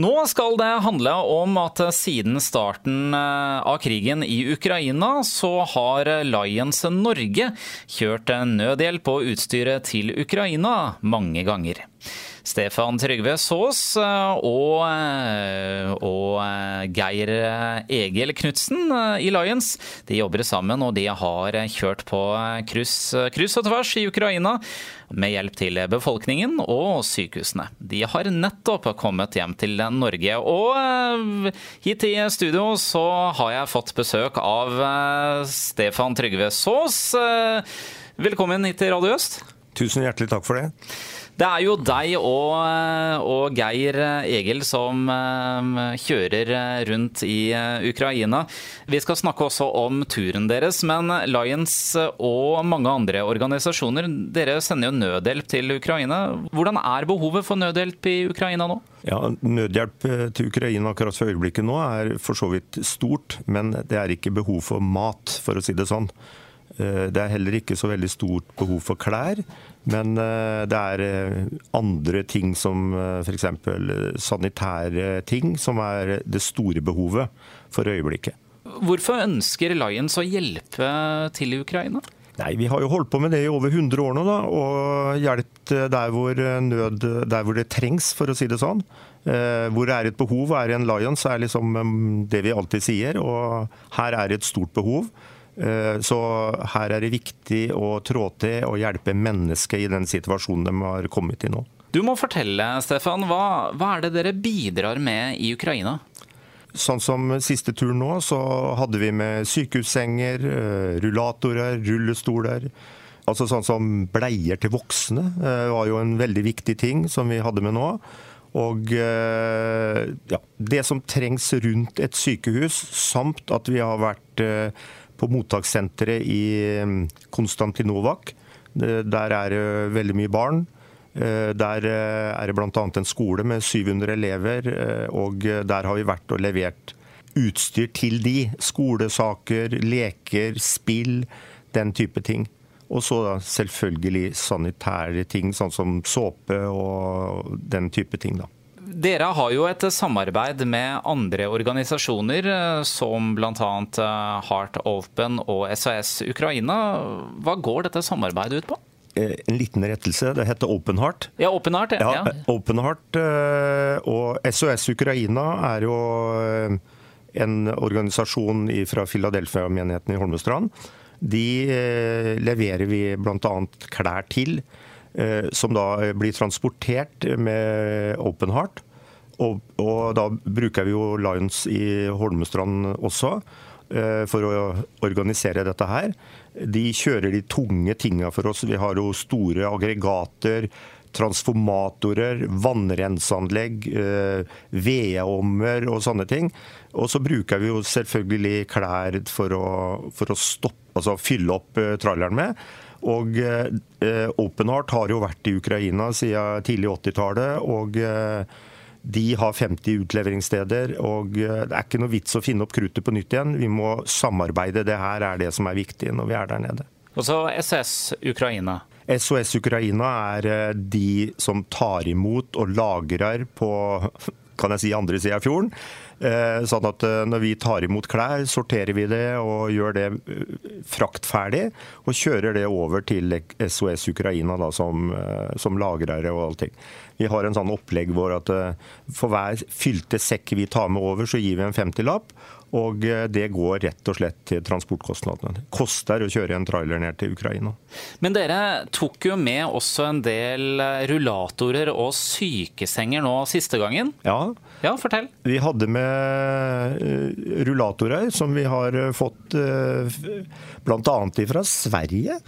Nå skal det handle om at siden starten eh, av krigen i Ukraina, så har Lions Norge kjørt nødhjelp og utstyret til Ukraina mange ganger. Stefan Trygve Saas eh, og, eh, og, Geir Egil Knutsen i Lions de jobber sammen, og de har kjørt på kryss, kryss og tvers i Ukraina med hjelp til befolkningen og sykehusene. De har nettopp kommet hjem til Norge. Og eh, hit i studio så har jeg fått besøk av eh, Stefan Trygve Saas. Eh, velkommen hit til Radio Øst. Tusen hjertelig takk for det. Det er jo deg og, og, Geir Egil som kjører rundt i Ukraina. Vi skal snakke også om turen deres, men Lions og mange andre organisasjoner, dere sender jo nødhjelp til Ukraina. Hvordan er behovet for nødhjelp i Ukraina nå? Ja, Nødhjelp til Ukraina akkurat for øyeblikket nå er for så vidt stort, men det er ikke behov for mat, for å si det sånn. Eh, det er heller ikke så veldig stort behov for klær, men eh, det er eh, andre ting som f.eks. sanitære ting som er det store behovet for øyeblikket. Hvorfor ønsker Lions å hjelpe til i Ukraina? Nei, Vi har jo holdt på med det i over 100 år nå, da, og hjulpet der hvor nød, der hvor det trengs, for å si det sånn. Hvor det er et behov, er en Lions, er liksom det vi alltid sier. Og her er et stort behov. Eh, så her er det viktig å trå til og hjelpe mennesket i den situasjonen de har kommet i nå. Du må fortelle, Stefan. Hva, hva er det dere bidrar med i Ukraina? Sånn som siste tur nå, så hadde vi med sykehussenger, eh, rullatorer, rullestoler. Altså sånn som bleier til voksne eh, var jo en veldig viktig ting som vi hadde med nå. Og ja, det som trengs rundt et sykehus, samt at vi har vært på mottakssenteret i mm, Konstantinovak. Der er det veldig mye barn. Eh, der eh, er det bl.a. en skole med 700 elever, eh, og der har vi vært og levert utstyr til de. Skolesaker, leker, spill, den type ting. Og så selvfølgelig sanitære ting, sånn som såpe og den type ting. da. Dere har jo et samarbeid med andre organisasjoner, eh, som bl.a. Eh, Heart Open og SOS Ukraina. Hva går dette samarbeidet ut på? Eh, en liten rettelse. Det heter Open Heart. Ja, Open Heart, ja. ja Open Heart og SOS Ukraina er jo en organisasjon fra Philadelphia-menigheten i Holmestrand. De leverer vi bl.a. klær til. Som da blir transportert med Open Heart og, og, da bruker vi jo Lions i Holmestrand også eh, for å organisere dette her. De kjører de tunge tinga for oss. Vi har jo store aggregater, transformatorer, vannrenseanlegg, eh, vedovner og sånne ting. Og så bruker vi jo selvfølgelig klær for å, for å stoppe, altså fylle opp tralleren med. Og eh, Open Heart har jo vært i Ukraina siden tidlig 80-tallet. og eh, de har 50 utleveringssteder, og eh, det er ikke noe vits å finne opp kruttet på nytt igjen. Vi må samarbeide. Det her er det som er viktig når vi er der nede. Og så SS Ukraina. SOS Ukraina er de som tar imot og lagrer på kan jeg si, andre sida av fjorden. Eh, sånn at når vi tar imot klær, sorterer vi det og gjør det fraktferdig. Og kjører det over til SOS Ukraina da, som, som lagrere og allting. Vi har en sånn opplegg hvor at eh, for hver fylte sekk vi tar med over, så gir vi en 50-lapp. Og eh, det går rett og slett til transportkostnadene. Det koster å kjøre en trailer ned til Ukraina. Men dere tok jo med også en del eh, rullatorer og sykesenger nå siste gangen. Ja. Ja, fortell. Vi hadde med rullatorer som vi har fått bl.a. fra Sverige.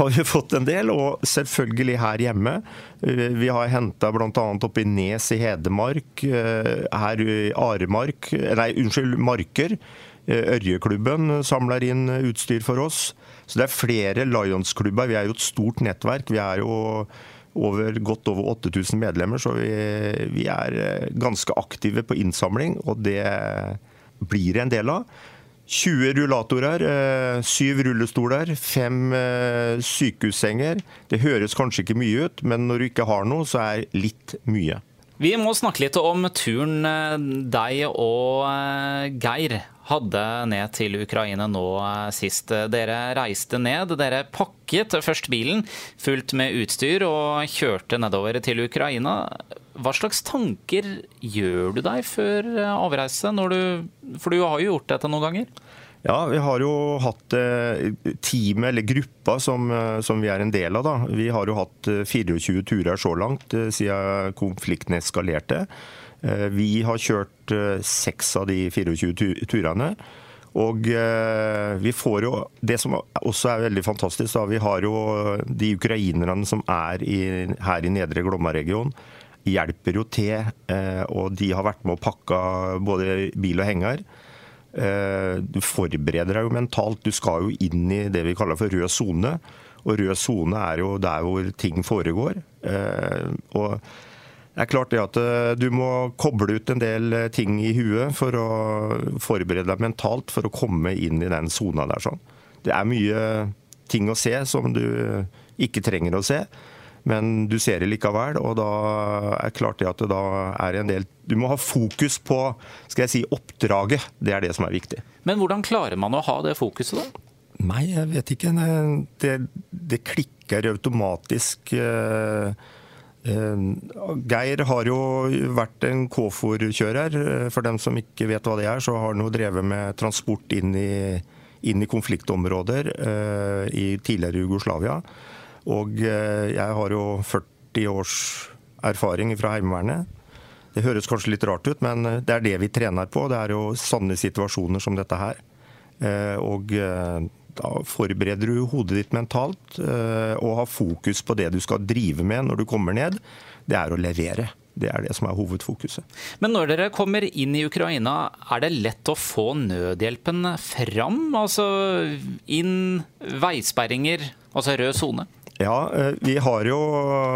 Har vi fått en del, og selvfølgelig her hjemme. Vi har henta bl.a. oppe i Nes i Hedmark, her i Aremark, nei unnskyld, Mark uker. Eh, Ørjeklubben samler inn utstyr for oss. Så det er flere Lions-klubber. Vi er jo et stort nettverk. Vi er jo over, godt over 8000 medlemmer, så vi, vi, er eh, ganske aktive på innsamling. Og det blir en del av. 20 rullatorer, 7 eh, rullestoler, 5 sykehussenger. Det høres kanskje ikke mye ut, men når du ikke har noe, så er litt mye. Vi må snakke litt om turen eh, deg og eh, Geir hadde ned til Ukraina nå eh, sist. Dere reiste ned. Dere pakket først bilen fullt med utstyr og kjørte nedover til Ukraina. Hva slags tanker gjør du deg før avreise? Du, for du har jo gjort dette noen ganger? Ja, vi har jo hatt eh, teamet, eller gruppa, som, eh, som, vi er en del av. da. Vi har jo hatt 24 eh, turer så langt siden konflikten eskalerte. Vi har kjørt seks av de 24 turene. Og vi får jo Det som også er veldig fantastisk, da, vi har jo de ukrainerne som er i, her i nedre Glomma-regionen, hjelper jo til. Og de har vært med og pakka både bil og henger. Eh, du forbereder deg jo mentalt. Du skal jo inn i det vi kaller for rød sone. Og rød sone er jo der hvor ting foregår. Eh, og det er klart det at eh, du må koble ut en del ting i huet for å forberede deg mentalt for å komme inn i den sona der. sånn. Det er mye ting å se som du ikke trenger å se. Men du ser det likevel, og da er klart det at det da er en del Du må ha fokus på skal jeg si, oppdraget. Det er det som er viktig. Men hvordan klarer man å ha det fokuset, da? Nei, jeg vet ikke. Det, det klikker automatisk. Eh, eh, Geir har jo vært en KFOR-kjører. For dem som ikke vet hva det er, så har han jo drevet med transport inn i, inn i konfliktområder eh, i tidligere Jugoslavia. Og eh, jeg har jo 40 års erfaring fra Heimevernet. Det høres kanskje litt rart ut, men eh, det er det vi trener på. Det er jo sanne situasjoner som dette her. Eh, og da forbereder du hodet ditt mentalt og har fokus på det du skal drive med når du kommer ned. Det er å levere. Det er det som er hovedfokuset. Men når dere kommer inn i Ukraina, er det lett å få nødhjelpen fram? Altså inn veisperringer, altså rød sone? Ja, eh, vi har jo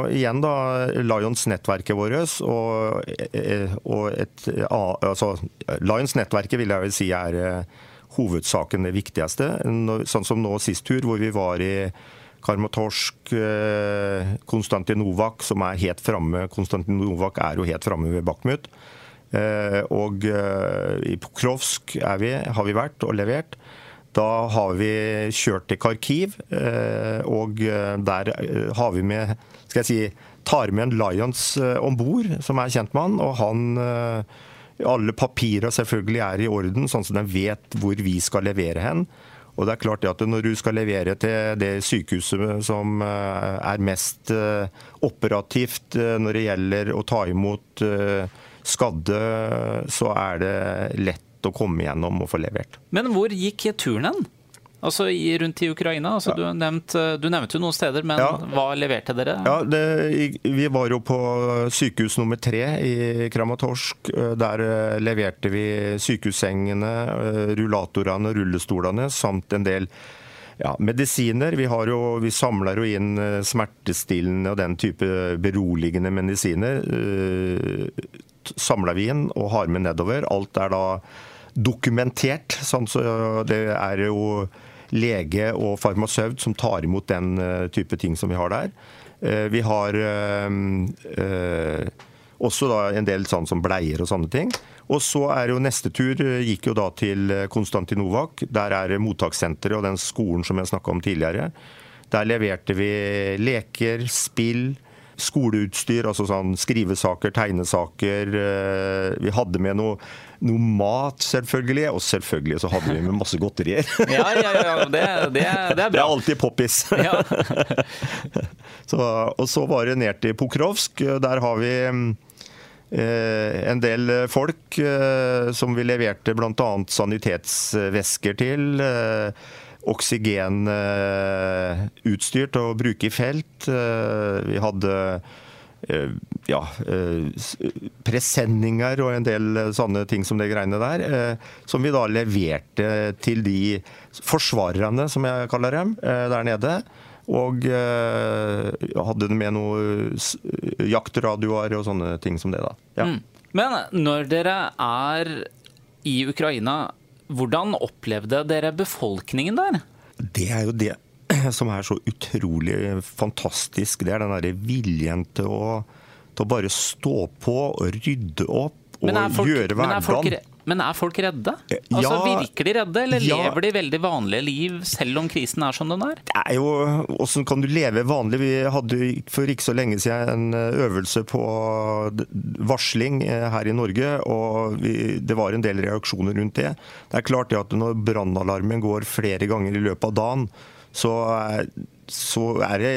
igjen da Lions-nettverket vårt. Og, eh, og et, altså, Lions-nettverket vil jeg vel si er eh, hovedsaken det viktigste. Sånn som nå sist tur, hvor vi var i Karmatorsk, Konstantinovak, som er helt framme. Konstantinovak er jo helt framme ved Bakhmut. Og i Pokrovsk vi, har vi vært og levert. Da har vi kjørt til Kharkiv, eh, og eh, der eh, har vi med skal jeg si, tar med en Lions om bord, som er kjent med han. Og han Alle papirer selvfølgelig er i orden, sånn at de vet hvor vi skal levere hen. Og det er klart at Når du skal levere til det sykehuset som er mest operativt når det gjelder å ta imot skadde, så er det lett å komme gjennom og få levert. Men hvor gikk turen hen? Altså rundt i Ukraina? Altså, ja. du, nevnt, du, nevnte jo noen steder, men ja. hva leverte dere? Ja, det, vi var jo på sykehus nummer tre i Kramatorsk. Der eh, leverte vi sykehussengene, eh, rullatorene, rullestolene samt en del ja, medisiner. Vi, jo, vi, samler jo inn eh, smertestillende og den type beroligende medisiner. Samler vi inn og har med nedover. Alt er da dokumentert. Sånn, så det er jo lege og farmasøyt som tar imot den eh, type ting som vi har der. Eh, vi har også også en del sånn som bleier og sånne ting. Og så er jo neste tur gikk jo da til Konstantinovak. Der er mottakssenteret og den skolen som jeg snakka om tidligere. Der leverte vi leker, spill, skoleutstyr, altså sånn skrivesaker, tegnesaker. Vi hadde med noe noe mat, selvfølgelig. Og selvfølgelig så hadde vi med masse godterier. ja, ja, ja. Det, det, det er bra. Det er alltid poppis. Ja. så, og så var det ned til Pokrovsk. Der har vi eh, en del folk eh, som vi leverte bl.a. sanitetsvesker til. Eh, Oksygenutstyr til å bruke i felt. Vi hadde Eh, ja, eh, presenninger og en del sånne ting som det greiene der. Eh, som vi da leverte til de forsvarerne, som jeg kaller dem, der nede. Og hadde med noe jaktradioer og sånne ting som det, da. Ja. Mm. Men når dere er i Ukraina, hvordan opplevde dere befolkningen der? Det er jo det som er så utrolig fantastisk, det er den derre viljen til å til å bare stå på og rydde opp og folk, gjøre er hverdagen. Men er folk redde? Ja. Altså, Virker de redde, eller Ja. lever de veldig vanlige liv selv om krisen er som den er? Det er jo, Hvordan kan du leve vanlig? Vi hadde for ikke så lenge siden en øvelse på varsling eh, her i Norge, og vi, det var en del reaksjoner rundt det. Det er klart det at når brannalarmen går flere ganger i løpet av dagen, så så er det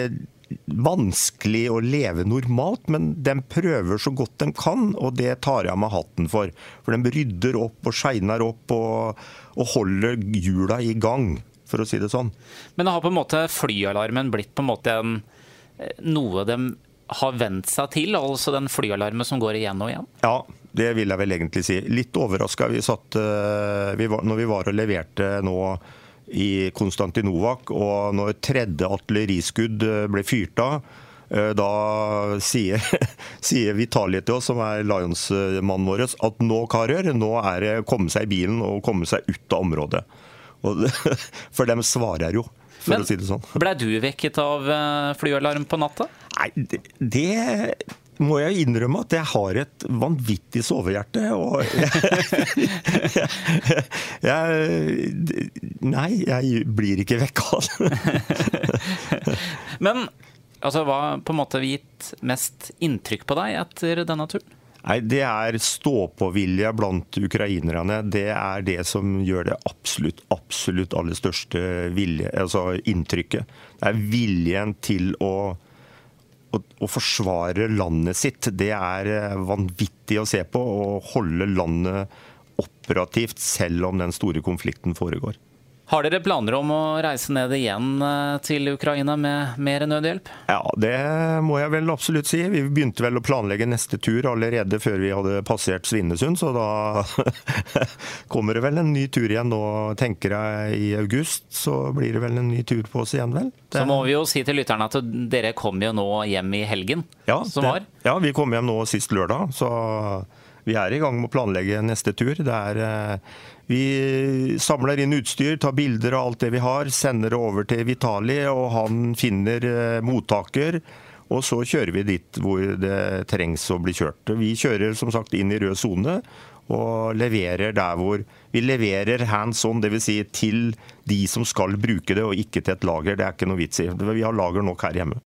vanskelig å leve normalt, men de prøver så godt de kan, og det tar jeg av meg hatten for. For de rydder opp og shiner opp og, og holder hjula i gang, for å si det sånn. Men har på en måte flyalarmen blitt på en måte en, eh, noe de har vent seg til? Altså den flyalarmen som går igjen og igjen? Ja, det vil jeg vel egentlig si. Litt overraska vi satt eh, vi var, når vi var og leverte nå i Konstantinovak, og når tredje artilleriskudd eh, ble fyrt av, eh, da sier, sier Vitalie til oss, som er Lions-mannen vår, at nå karer, nå er det å komme seg i bilen og komme seg ut av området. Og, for dem svarer jo, for Men å si det sånn. Blei du vekket av eh, flyalarm på natta? Nei, det, det må jeg innrømme at jeg har et vanvittig sovehjerte. Og jeg, jeg, Nei, jeg blir ikke vekka. Men altså, hva på en måte har gitt mest inntrykk på deg etter denne turen? Nei, Det er stå-på-vilje blant ukrainerne. Det er det som gjør det absolutt, absolutt aller største vilje, altså inntrykket. Det er viljen til å å, å forsvare landet sitt, det er eh, vanvittig å se på. Å holde landet operativt selv om den store konflikten foregår. Har dere planer om å reise ned igjen eh, til Ukraina med mer nødhjelp? Ja, det må jeg vel absolutt si. Vi begynte vel å planlegge neste tur allerede før vi hadde passert Svinesund, så da kommer det vel en ny tur igjen nå, tenker jeg, i august. Så blir det vel en ny tur på oss igjen, vel. Det- Så må vi jo si til lytterne at dere kom jo nå hjem i helgen ja, som det- var. Ja, vi kom hjem nå sist lørdag, så vi er i gang med å planlegge neste tur. Er, eh, vi samler inn utstyr, tar bilder av alt det vi har, sender det over til Vitali, og han finner eh, mottaker. Og så kjører vi dit hvor det trengs å bli kjørt. Vi kjører som sagt inn i rød sone og leverer der hvor Vi leverer hands on, dvs. Si til de som skal bruke det, og ikke til et lager. Det er ikke noe vits i. Vi har lager nok her hjemme.